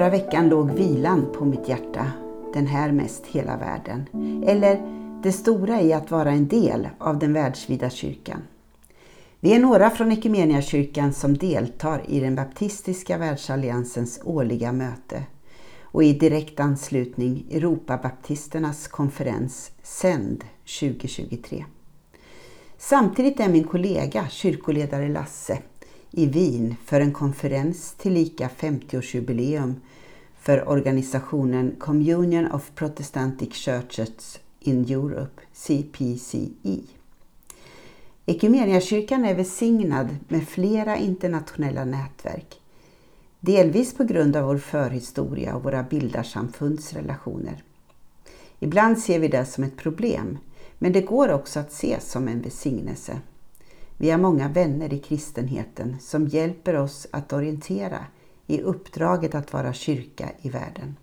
Förra veckan låg vilan på mitt hjärta, den här mest hela världen. Eller det stora i att vara en del av den världsvida kyrkan. Vi är några från Equmeniakyrkan som deltar i den baptistiska världsalliansens årliga möte och i direkt anslutning Europabaptisternas konferens Sänd 2023. Samtidigt är min kollega, kyrkoledare Lasse, i Wien för en konferens till lika 50-årsjubileum för organisationen Communion of Protestantic Churches in Europe, CPCE. Equmeniakyrkan är välsignad med flera internationella nätverk. Delvis på grund av vår förhistoria och våra bildarsamfunds relationer. Ibland ser vi det som ett problem, men det går också att se som en välsignelse. Vi har många vänner i kristenheten som hjälper oss att orientera i uppdraget att vara kyrka i världen.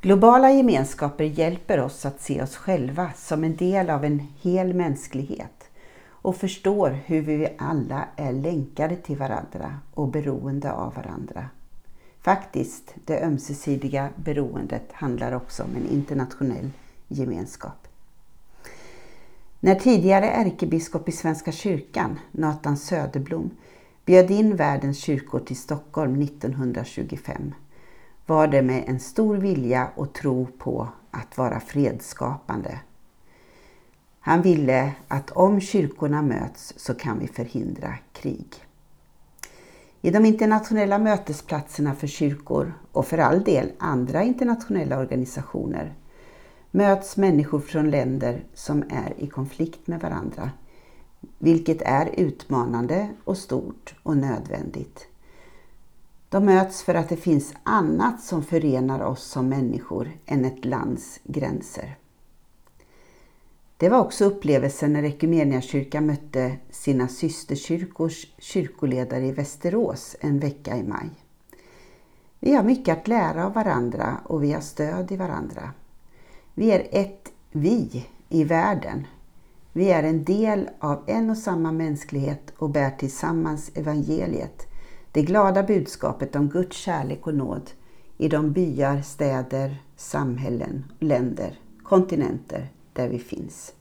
Globala gemenskaper hjälper oss att se oss själva som en del av en hel mänsklighet och förstår hur vi alla är länkade till varandra och beroende av varandra. Faktiskt, det ömsesidiga beroendet handlar också om en internationell gemenskap. När tidigare ärkebiskop i Svenska kyrkan, Nathan Söderblom, bjöd in världens kyrkor till Stockholm 1925 var det med en stor vilja och tro på att vara fredsskapande. Han ville att om kyrkorna möts så kan vi förhindra krig. I de internationella mötesplatserna för kyrkor och för all del andra internationella organisationer möts människor från länder som är i konflikt med varandra, vilket är utmanande och stort och nödvändigt. De möts för att det finns annat som förenar oss som människor än ett lands gränser. Det var också upplevelsen när Equmeniakyrkan mötte sina systerkyrkors kyrkoledare i Västerås en vecka i maj. Vi har mycket att lära av varandra och vi har stöd i varandra. Vi är ett vi i världen. Vi är en del av en och samma mänsklighet och bär tillsammans evangeliet, det glada budskapet om Guds kärlek och nåd i de byar, städer, samhällen, länder, kontinenter där vi finns.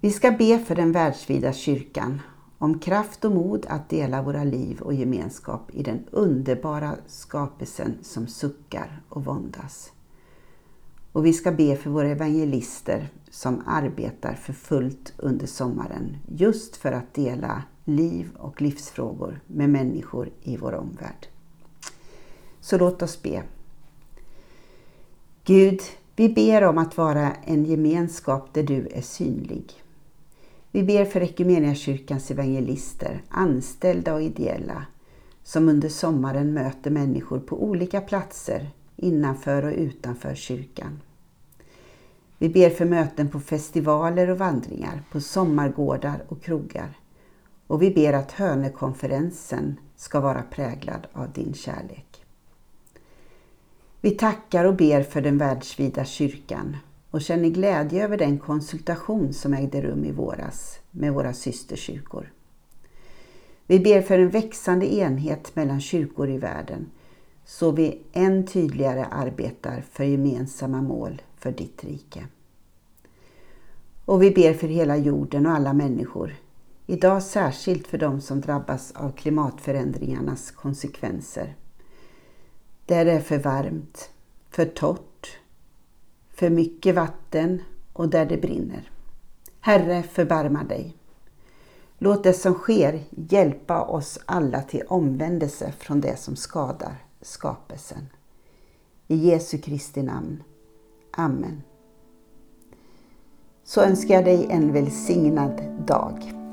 Vi ska be för den världsvida kyrkan om kraft och mod att dela våra liv och gemenskap i den underbara skapelsen som suckar och våndas. Och vi ska be för våra evangelister som arbetar för fullt under sommaren just för att dela liv och livsfrågor med människor i vår omvärld. Så låt oss be. Gud, vi ber om att vara en gemenskap där du är synlig. Vi ber för Equmeniakyrkans evangelister, anställda och ideella, som under sommaren möter människor på olika platser innanför och utanför kyrkan. Vi ber för möten på festivaler och vandringar, på sommargårdar och krogar. Och vi ber att Hönökonferensen ska vara präglad av din kärlek. Vi tackar och ber för den världsvida kyrkan och känner glädje över den konsultation som ägde rum i våras med våra systerkyrkor. Vi ber för en växande enhet mellan kyrkor i världen så vi än tydligare arbetar för gemensamma mål för ditt rike. Och vi ber för hela jorden och alla människor. Idag särskilt för de som drabbas av klimatförändringarnas konsekvenser. Där det är för varmt, för torrt, för mycket vatten och där det brinner. Herre, förbarma dig. Låt det som sker hjälpa oss alla till omvändelse från det som skadar skapelsen. I Jesu Kristi namn. Amen. Så önskar jag dig en välsignad dag.